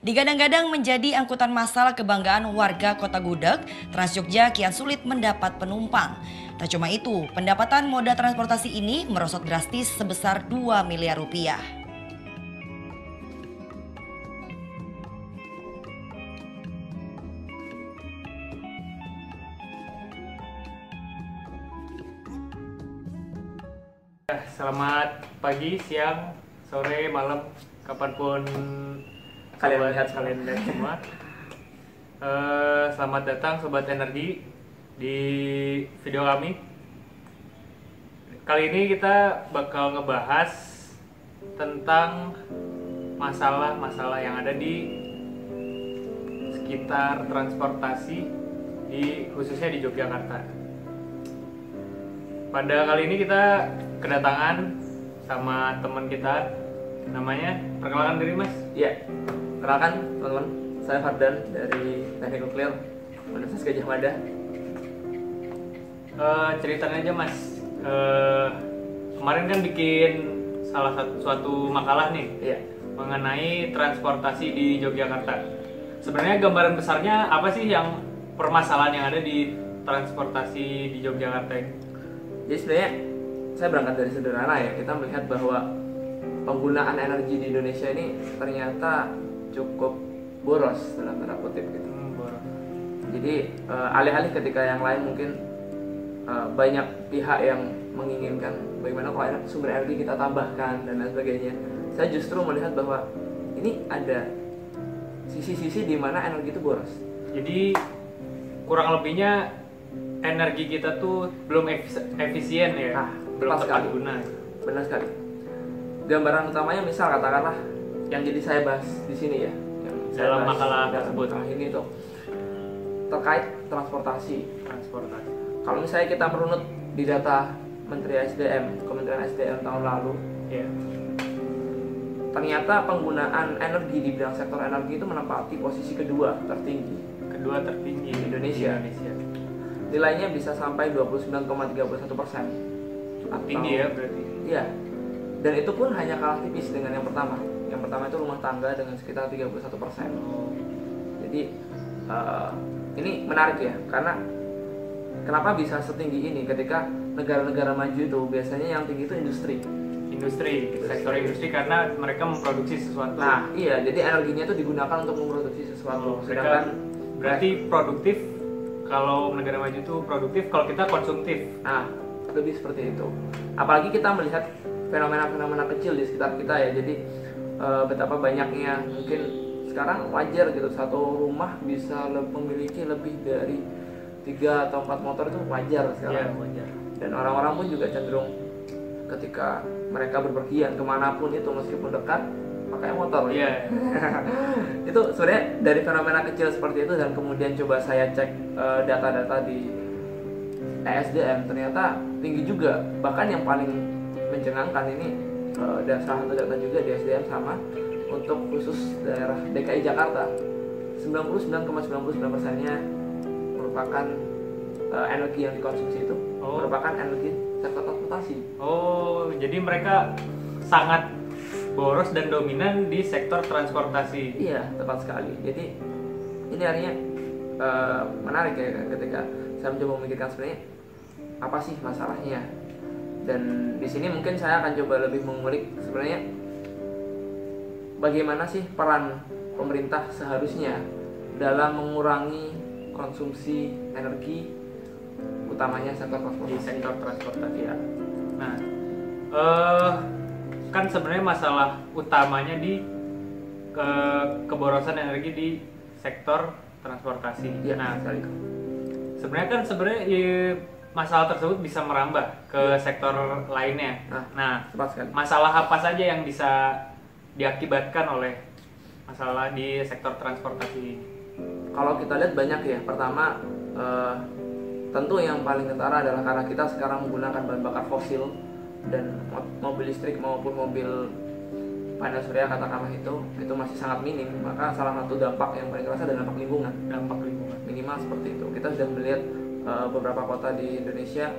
Digadang-gadang menjadi angkutan massal kebanggaan warga kota Gudeg, Trans Jogja kian sulit mendapat penumpang. Tak cuma itu, pendapatan moda transportasi ini merosot drastis sebesar 2 miliar rupiah. Selamat pagi, siang, sore, malam, kapan pun Kalian lihat kalian lihat semua. Eh, selamat datang sobat energi di video kami. Kali ini kita bakal ngebahas tentang masalah-masalah yang ada di sekitar transportasi di khususnya di Yogyakarta. Pada kali ini kita kedatangan sama teman kita namanya perkenalkan diri mas Iya, kenalkan teman-teman, saya Fardan dari Teknik Nuklir Universitas Gajah Mada. Eh, ceritain aja mas. Eh, kemarin kan bikin salah satu suatu makalah nih Iya, mengenai transportasi di Yogyakarta. Sebenarnya gambaran besarnya apa sih yang permasalahan yang ada di transportasi di Yogyakarta ini? Jadi sebenarnya saya berangkat dari sederhana ya, kita melihat bahwa penggunaan energi di Indonesia ini ternyata cukup boros dalam tanda kutip gitu. Hmm, boros. Jadi eh, alih-alih ketika yang lain mungkin eh, banyak pihak yang menginginkan bagaimana kalau sumber energi kita tambahkan dan lain sebagainya. Saya justru melihat bahwa ini ada sisi-sisi di mana energi itu boros. jadi kurang lebihnya energi kita tuh belum efis- efisien ya Nah, belum tepat tepat sekali. guna Benar sekali. Gambaran utamanya misal katakanlah yang jadi saya bahas di sini ya, yang Dalam makalah tersebut. ini itu terkait transportasi. transportasi Kalau misalnya kita merunut di data Menteri SDM, Kementerian SDM tahun lalu, ya ternyata penggunaan energi di bidang sektor energi itu menempati posisi kedua tertinggi. kedua tertinggi Di Indonesia. di Indonesia. Nilainya bisa sampai 29,31 persen. tinggi ya berarti Iya. Dan itu pun hanya kalah tipis dengan yang pertama. Yang pertama itu rumah tangga dengan sekitar 31 persen. Jadi eh, ini menarik ya, karena kenapa bisa setinggi ini ketika negara-negara maju itu biasanya yang tinggi itu industri. industri sektor industri karena mereka memproduksi sesuatu Nah, iya, jadi energinya itu digugakan untuk memproduksi Oh, sesuatu. mereka Sedangkan berarti produktif kalau negara maju itu produktif kalau kita konsumtif Nah, lebih seperti itu. Apalagi kita melihat fenomena-fenomena kecil di sekitar kita ya. Jadi eh, betapa banyaknya mungkin sekarang wajar gitu satu rumah bisa le- memiliki lebih dari tiga atau empat motor itu wajar sekarang. wajar Dan orang-orang pun juga cenderung ketika mereka berpergian ke mana pun itu meskipun dekat pakai motor. iya itu sebenarnya dari fenomena kecil seperti itu dan kemudian coba saya cek eh, data-data di ESDM ternyata tinggi juga bahkan yang paling mencengangkan ini eh, dan salah satu data juga di ESDM sama untuk khusus daerah DKI Jakarta 99,99 persennya merupakan eh, energi yang dikonsumsi itu Oh. merupakan energi sektor transportasi oh jadi mereka sangat boros dan dominan di sektor transportasi Iya, tepat sekali. Jadi ini artinya eh, menarik ya ketika saya mencoba memikirkan sebenarnya apa sih masalahnya. Dan di sini mungkin saya akan coba lebih mengulik sebenarnya bagaimana sih peran pemerintah seharusnya dalam mengurangi konsumsi energi utamanya sektor di transportasi. sektor transportasi ya nah eh kan sebenarnya masalah utamanya di ke keborosan energi di sektor transportasi Iya, nah sekali. sebenarnya kan sebenarnya i- masalah tersebut bisa merambah ke sektor lainnya. Nah. Nah, masalah apa saja yang bisa diakibatkan oleh masalah di sektor transportasi? Kalau kita lihat banyak ya. Pertama, eh, tentu yang paling ketara adalah karena kita sekarang menggunakan bahan bakar fosil dan mo- mobil listrik maupun mobil panel surya katakanlah itu itu masih sangat minim. Maka salah satu dampak yang paling terasa adalah dampak lingkungan. dampak lingkungan. Minimal seperti itu. Kita sudah melihat eh, beberapa kota di Indonesia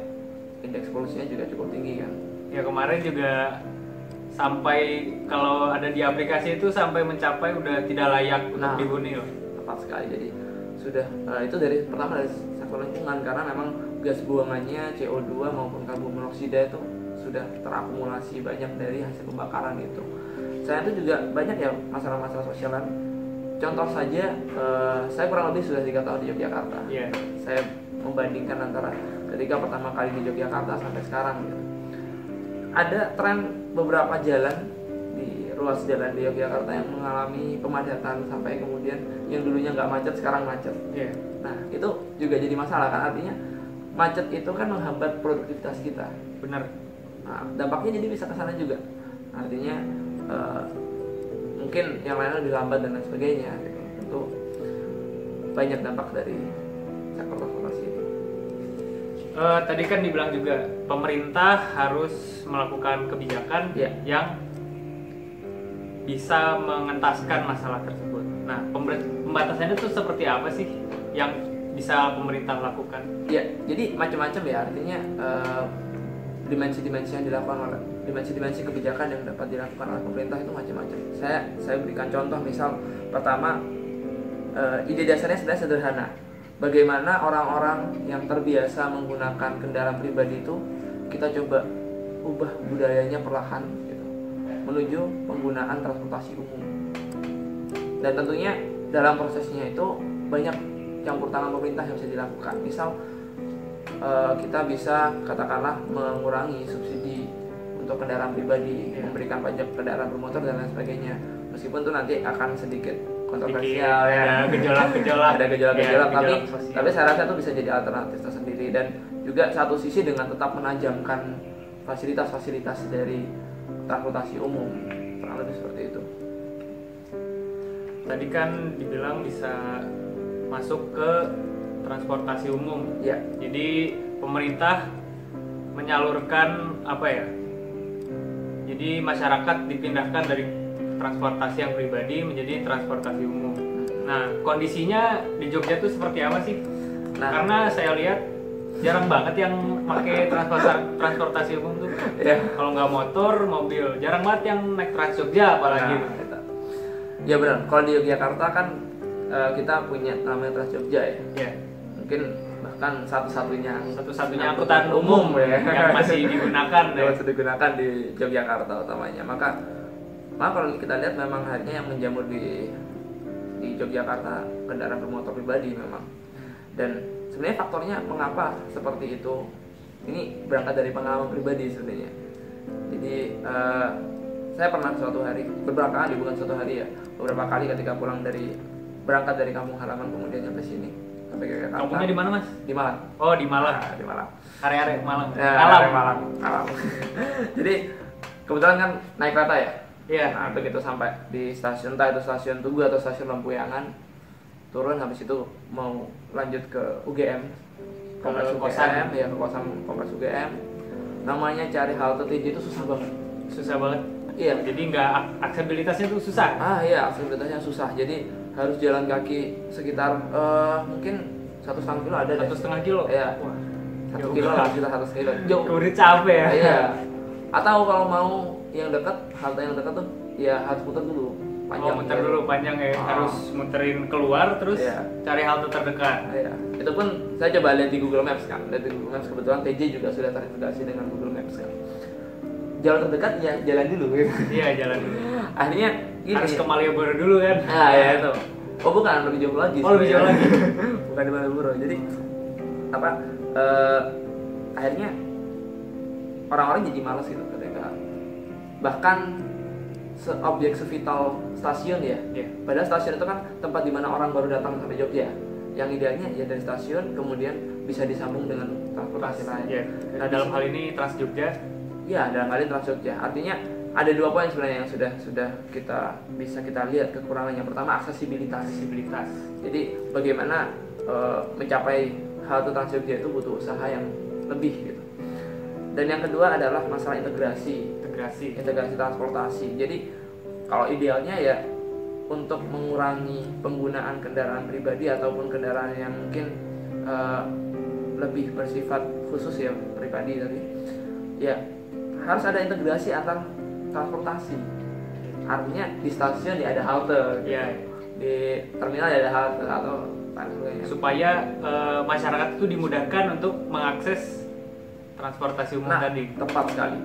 indeks polusinya juga cukup tinggi kan. Ya kemarin juga sampai kalau ada di aplikasi itu sampai mencapai udah tidak layak untuk Nah. dihuni loh. tepat sekali jadi sudah eh, itu dari pertama dari sektor lingkungan karena memang gas buangannya CO2 maupun karbon monoksida itu sudah terakumulasi banyak dari hasil pembakaran itu saya itu juga banyak ya masalah-masalah sosialan contoh saja eh, saya kurang lebih sudah tiga tahun di Yogyakarta Iya. saya membandingkan antara ketika pertama kali di Yogyakarta sampai sekarang gitu. ada tren beberapa jalan di ruas jalan di Yogyakarta yang mengalami pemadatan sampai kemudian yang dulunya nggak macet sekarang macet Iya. nah itu juga jadi masalah kan artinya macet itu kan menghambat produktivitas kita Benar. nah dampaknya jadi bisa ke sana juga artinya eh, mungkin yang lainnya lebih lambat dan lain sebagainya itu banyak dampak dari sektor transportasi ini Eh, tadi kan dibilang juga pemerintah harus melakukan kebijakan Iya. yang bisa mengentaskan masalah tersebut. Nah, pembatasannya itu seperti apa sih yang bisa pemerintah lakukan? Ya, jadi macam-macam ya artinya eh, dimensi-dimensi yang dilakukan oleh dimensi-dimensi kebijakan yang dapat dilakukan oleh pemerintah itu macam-macam. Saya saya berikan contoh misal pertama eh, ide dasarnya sebenarnya sederhana. Bagaimana orang-orang yang terbiasa menggunakan kendaraan pribadi itu kita coba ubah budayanya perlahan gitu, menuju penggunaan transportasi umum. Dan tentunya dalam prosesnya itu banyak campur tangan pemerintah yang bisa dilakukan. Misal eh, kita bisa katakanlah mengurangi subsidi untuk kendaraan pribadi, memberikan pajak kendaraan bermotor dan lain sebagainya. Meskipun itu nanti akan sedikit Kontroversial ya. ada gejolak-gejolak. ada gejolak-gejolak Ya, tapi gejolak tapi saya rasa itu bisa jadi alternatif tersendiri dan juga satu sisi dengan tetap menajamkan fasilitas-fasilitas dari transportasi umum kurang lebih seperti itu Tadi kan dibilang bisa masuk ke transportasi umum. ya Jadi pemerintah menyalurkan apa ya? Jadi masyarakat dipindahkan dari transportasi yang pribadi menjadi transportasi umum. Nah, kondisinya di Jogja tuh seperti apa sih? Nah. Karena saya lihat jarang banget yang pakai transportasi transportasi umum tuh. ya Kalau nggak motor, mobil. Jarang banget yang naik Trans Jogja apalagi. Nah, itu. ya benar kalau di Yogyakarta kan eh, kita punya namanya Trans Jogja ya Ya, mungkin bahkan satu-satunya satu-satunya angkutan umum ya yang masih digunakan yang ya. masih digunakan di Yogyakarta utamanya maka maka kalau kita lihat memang hanya yang menjamur di di Yogyakarta kendaraan bermotor pribadi memang dan sebenarnya faktornya mengapa seperti itu ini berangkat dari pengalaman pribadi sebenarnya jadi eh, saya pernah suatu hari beberapa kali bukan suatu hari ya beberapa kali ketika pulang dari berangkat dari kampung halaman kemudian sampai sini sampai ke Yogyakarta Kampungnya di mana, Mas? di Malang Oh, di Malang. Nah, di Malang Area-area Malang. Ya, Malang. Malang. Malang. Jadi kebetulan kan naik kereta ya. Iya. Nah, begitu sampai di stasiun entah itu stasiun Tugu atau stasiun Lempuyangan, turun habis itu mau lanjut ke UGM. Kompleks UGM, ya ke kosan kompleks UGM. Namanya cari halte TJ itu susah banget. Susah banget. Iya. Jadi nggak ak- aksesibilitasnya tuh susah. Ah iya, aksesibilitasnya susah. Jadi harus jalan kaki sekitar eh, mungkin satu setengah kilo ada. Satu setengah kilo. Iya. Wah. Satu kilo lah, sekitar satu kilo. Jauh. Udah capek ya. Iya. Atau kalau mau yang dekat, halte yang dekat tuh ya harus putar dulu. oh, muter dulu panjang ya. Ah. Harus muterin keluar terus Iya. cari halte terdekat. Iya. Itu pun saya coba lihat di Google Maps kan. Lihat di Google Maps kebetulan TJ juga sudah terintegrasi dengan Google Maps kan. Jalan terdekat ya jalan dulu gitu. Iya, jalan dulu. Akhirnya gini. Harus ke Malioboro dulu kan. Nah, ya itu. Oh bukan, lebih jauh lagi. Oh, lebih jauh lagi. bukan di Malioboro. Jadi apa? eh, akhirnya orang-orang jadi malas gitu bahkan se objek sevital stasiun ya. Iya. Padahal stasiun itu kan tempat di mana orang baru datang sampai Jogja. Yang idealnya ya dari stasiun kemudian bisa disambung dengan transportasi lain. Iya. Nah, dalam hal ini Trans Jogja Ya, dalam hal ini Trans Jogja. Artinya ada dua poin sebenarnya yang sudah sudah kita bisa kita lihat kekurangannya. Pertama aksesibilitas. aksesibilitas. Jadi bagaimana eh, mencapai halte Trans Jogja itu butuh usaha yang lebih gitu. Dan yang kedua adalah masalah integrasi, Integrasi. integrasi transportasi. Jadi kalau idealnya ya untuk mengurangi penggunaan kendaraan pribadi ataupun kendaraan yang mungkin eh, lebih bersifat khusus ya pribadi tadi, ya harus ada integrasi antar transportasi artinya di stasiun ya ada halte gitu. Di terminal ya ada halte atau sebagainya. supaya eh, masyarakat itu dimudahkan untuk mengakses transportasi umum Nah, tadi. tepat sekali.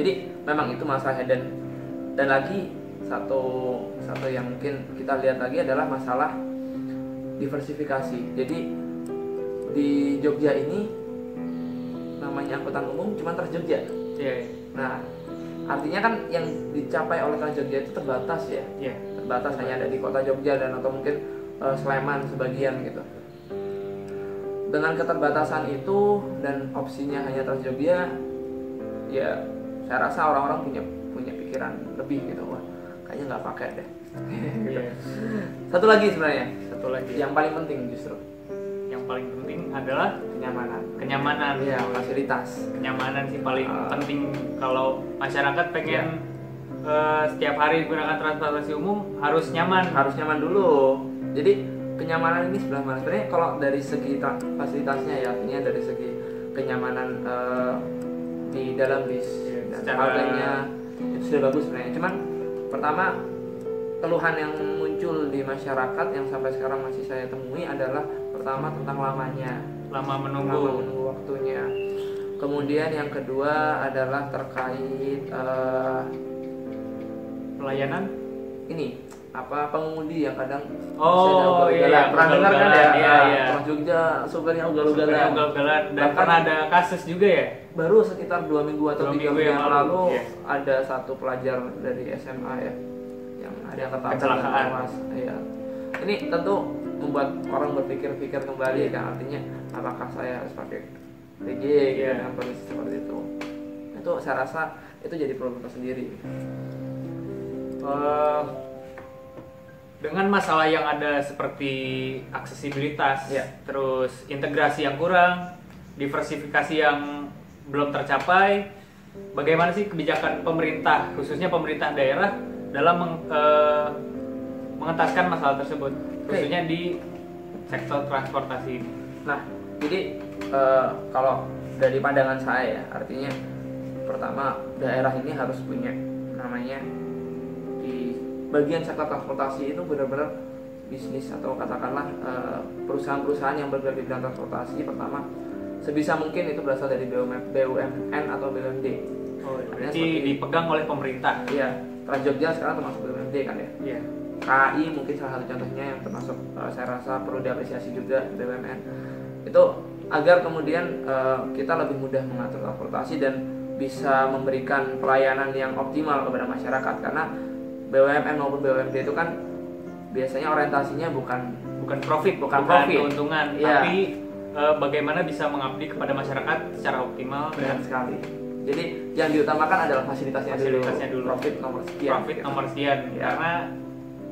Jadi memang itu masalahnya dan dan lagi satu satu yang mungkin kita lihat lagi adalah masalah diversifikasi. Jadi di Jogja ini namanya angkutan umum cuma Trans Jogja. Iya, Nah, artinya kan yang dicapai oleh Trans Jogja itu terbatas ya. iya. Terbatas hanya ada di kota Jogja dan atau mungkin eh, Sleman sebagian gitu. Dengan keterbatasan itu dan opsinya hanya Trans Jogja, ya saya rasa orang-orang punya punya pikiran lebih gitu wah kayaknya nggak pakai deh. Gitu. Iya. Satu lagi sebenarnya Satu lagi yang paling penting justru yang paling penting adalah kenyamanan. kenyamanan. Iya fasilitas. Kenyamanan sih paling Ah. penting kalau masyarakat pengen eh, setiap hari gunakan transportasi umum harus nyaman. harus nyaman dulu. Jadi kenyamanan ini sebelah mana? Sebenarnya kalau dari segi fasilitasnya ya artinya dari segi kenyamanan eh, di dalam bis Iya, secara- harganya itu sudah bagus sebenarnya. Cuman pertama keluhan yang muncul di masyarakat yang sampai sekarang masih saya temui adalah pertama tentang lamanya, Lama lama menunggu. menunggu waktunya. Kemudian yang kedua adalah terkait eh, Pelayanan ini apa pengemudi yang kadang Oh, iya, ugal-ugalan. pernah dengar kan ya iya, iya. Trans Jogja supirnya Supaya ugal-ugalan ugal-ugalan dan Bahkan- pernah ada kasus juga ya. baru sekitar dua minggu atau Dua tiga minggu yang yang lalu, lalu iya. ada satu pelajar dari SMA ya yang ada dan Kecelakaan. tewas. Iya. ini tentu membuat orang berpikir-pikir kembali kan artinya apakah saya harus pakai gitu Iya. dengan kondisi seperti itu itu saya rasa itu jadi problem tersendiri Eh, dengan masalah yang ada seperti aksesibilitas, Iya. terus integrasi yang kurang, diversifikasi yang belum tercapai, bagaimana sih kebijakan pemerintah, khususnya pemerintah daerah dalam meng- eh, mengentaskan masalah tersebut, khususnya di sektor transportasi ini? Nah, jadi eh, kalau dari pandangan saya ya, artinya pertama daerah ini harus punya namanya di bagian sektor transportasi itu benar-benar bisnis atau katakanlah eh, perusahaan-perusahaan yang bergerak di bidang transportasi pertama sebisa mungkin itu berasal dari BUMN, BUMN atau BUMD. Oh, berarti seperti- dipegang oleh pemerintah. Iya, Trans Jogja sekarang termasuk BUMD kan ya. Iya. KAI mungkin salah satu contohnya yang termasuk eh, saya rasa perlu diapresiasi juga BUMN itu agar kemudian eh, kita lebih mudah mengatur transportasi dan bisa memberikan pelayanan yang optimal kepada masyarakat karena BUMN maupun BUMD itu kan biasanya orientasinya bukan bukan profit, Bukan bukan, profit. keuntungan, Iya. tapi eh, bagaimana bisa mengabdi kepada masyarakat secara optimal benar dan sekali. Jadi yang diutamakan adalah fasilitasnya, Fasilitasnya dulu. profit nomor sekian. profit gitu. nomor sekian Iya. karena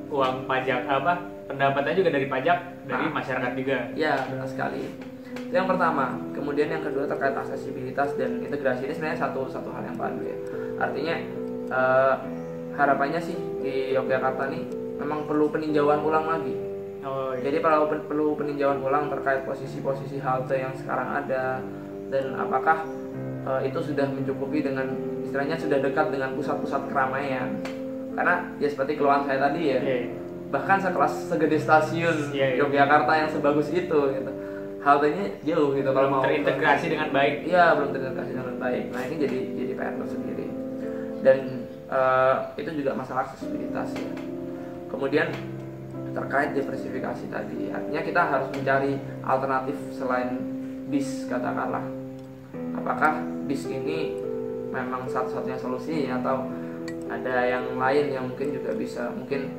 uang pajak apa pendapatannya juga dari pajak dari Nah. masyarakat juga. Ya, benar sekali. Itu yang pertama. Kemudian yang kedua terkait aksesibilitas dan integrasi ini sebenarnya satu satu hal yang baru ya. Artinya eh, harapannya sih di Yogyakarta nih memang perlu peninjauan ulang lagi. Oh, iya. Jadi perlu perlu peninjauan ulang terkait posisi-posisi halte yang sekarang ada dan apakah eh, itu sudah mencukupi dengan istilahnya sudah dekat dengan pusat-pusat keramaian. Karena ya seperti keluhan saya tadi ya Iya. bahkan sekelas segede stasiun Iya, iya. Yogyakarta yang sebagus itu gitu haltenya jauh gitu kalau mau terintegrasi dengan baik. iya belum terintegrasi dengan baik nah ini jadi jadi PR tersendiri dan eh, itu juga masalah aksesibilitas ya. Kemudian terkait diversifikasi tadi artinya kita harus mencari alternatif selain bis katakanlah. Apakah bis ini memang satu-satunya solusi atau ada yang lain yang mungkin juga bisa? Mungkin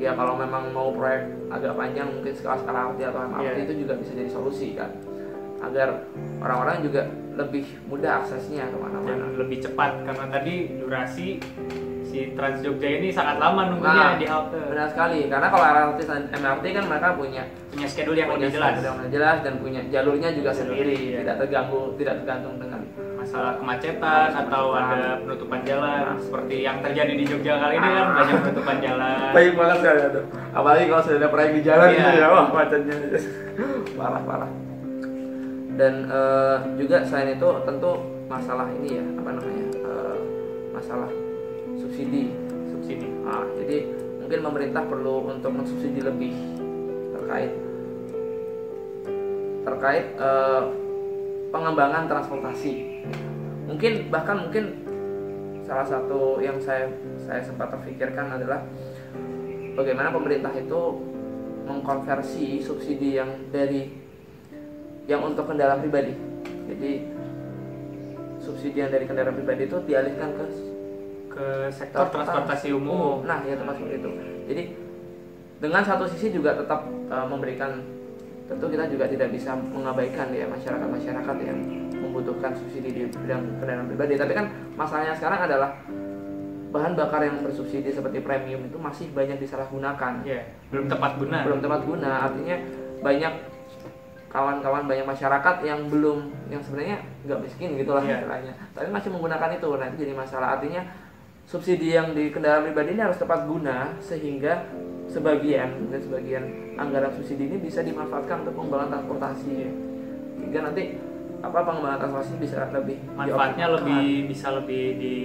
ya kalau memang mau proyek agak panjang mungkin sekelas LRT atau MRT Iya. itu juga bisa jadi solusi kan? Agar orang-orang juga lebih mudah aksesnya dan ke mana-mana lebih cepat karena tadi durasi si Trans Jogja ini sangat lama nunggunya Nah, di halte. benar sekali karena kalau LRT dan MRT kan mereka punya Punya schedule yang punya lebih jelas. schedule yang lebih jelas dan punya jalurnya juga Jalur, sendiri iya. tidak terganggu tidak tergantung dengan Masalah kemacetan atau Kemacetan. ada penutupan jalan Nah. seperti yang terjadi di Jogja kali ini kan banyak penutupan jalan. baik banget sekali aduh apalagi kalau sudah ada proyek di jalan Iya. gitu ya wah macetnya parah parah dan eh, juga selain itu tentu masalah ini ya apa namanya eh, masalah subsidi. subsidi. Nah, jadi mungkin pemerintah perlu untuk mensubsidi lebih terkait terkait eh, pengembangan transportasi. Mungkin bahkan mungkin salah satu yang saya saya sempat terpikirkan adalah bagaimana pemerintah itu mengkonversi subsidi yang dari yang untuk kendaraan pribadi. Jadi subsidi yang dari kendaraan pribadi itu dialihkan ke ke sektor transportasi umum. Nah, ya seperti itu. Jadi dengan satu sisi juga tetap uh, memberikan tentu kita juga tidak bisa mengabaikan ya masyarakat-masyarakat yang membutuhkan subsidi di bidang kendaraan pribadi. Tapi kan masalahnya sekarang adalah bahan bakar yang bersubsidi seperti premium itu masih banyak disalahgunakan. Ya, belum tepat guna. Belum tepat guna, artinya banyak kawan-kawan banyak masyarakat yang belum yang sebenarnya nggak miskin gitulah Iya. istilahnya tapi masih menggunakan itu nah itu jadi masalah artinya subsidi yang di kendaraan pribadi ini harus tepat guna sehingga sebagian dan sebagian anggaran subsidi ini bisa dimanfaatkan untuk pengembangan transportasi sehingga nanti apa pengembangan transportasi bisa lebih Manfaatnya lebih bisa lebih di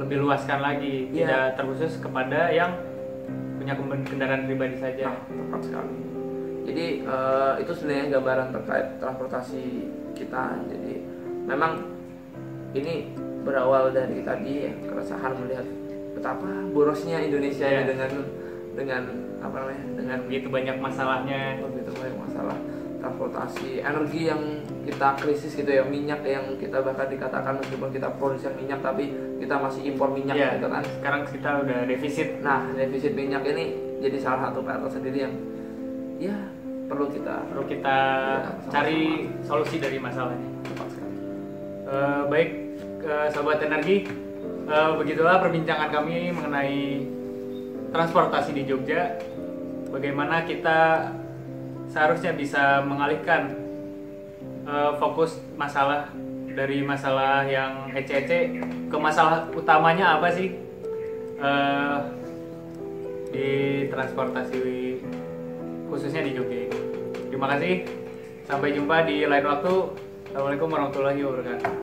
lebih luaskan lagi, Iya. tidak terkhusus kepada yang punya kendaraan pribadi saja. Nah, tepat sekali. Jadi eh, itu sebenarnya gambaran terkait transportasi kita. Jadi memang ini berawal dari tadi ya keresahan melihat betapa borosnya Indonesia ini Iya. dengan dengan apa namanya dengan Begitu banyak masalahnya. begitu banyak masalah transportasi energi yang kita krisis gitu ya minyak yang kita bahkan dikatakan meskipun kita produsen minyak tapi kita masih impor minyak Iya, gitu kan sekarang kita udah defisit. Nah, defisit minyak ini jadi salah satu PR tersendiri yang ya perlu kita Perlu kita sama-sama. cari solusi dari masalahnya. tepat sekali. Eh, baik, eh, sobat energi, eh, begitulah perbincangan kami mengenai transportasi di Jogja. Bagaimana kita seharusnya bisa mengalihkan eh, fokus masalah dari masalah yang ece-ece ke masalah utamanya apa sih eh, di transportasi khususnya di Jogja. Terima kasih. Sampai jumpa di lain waktu. Assalamualaikum warahmatullahi wabarakatuh.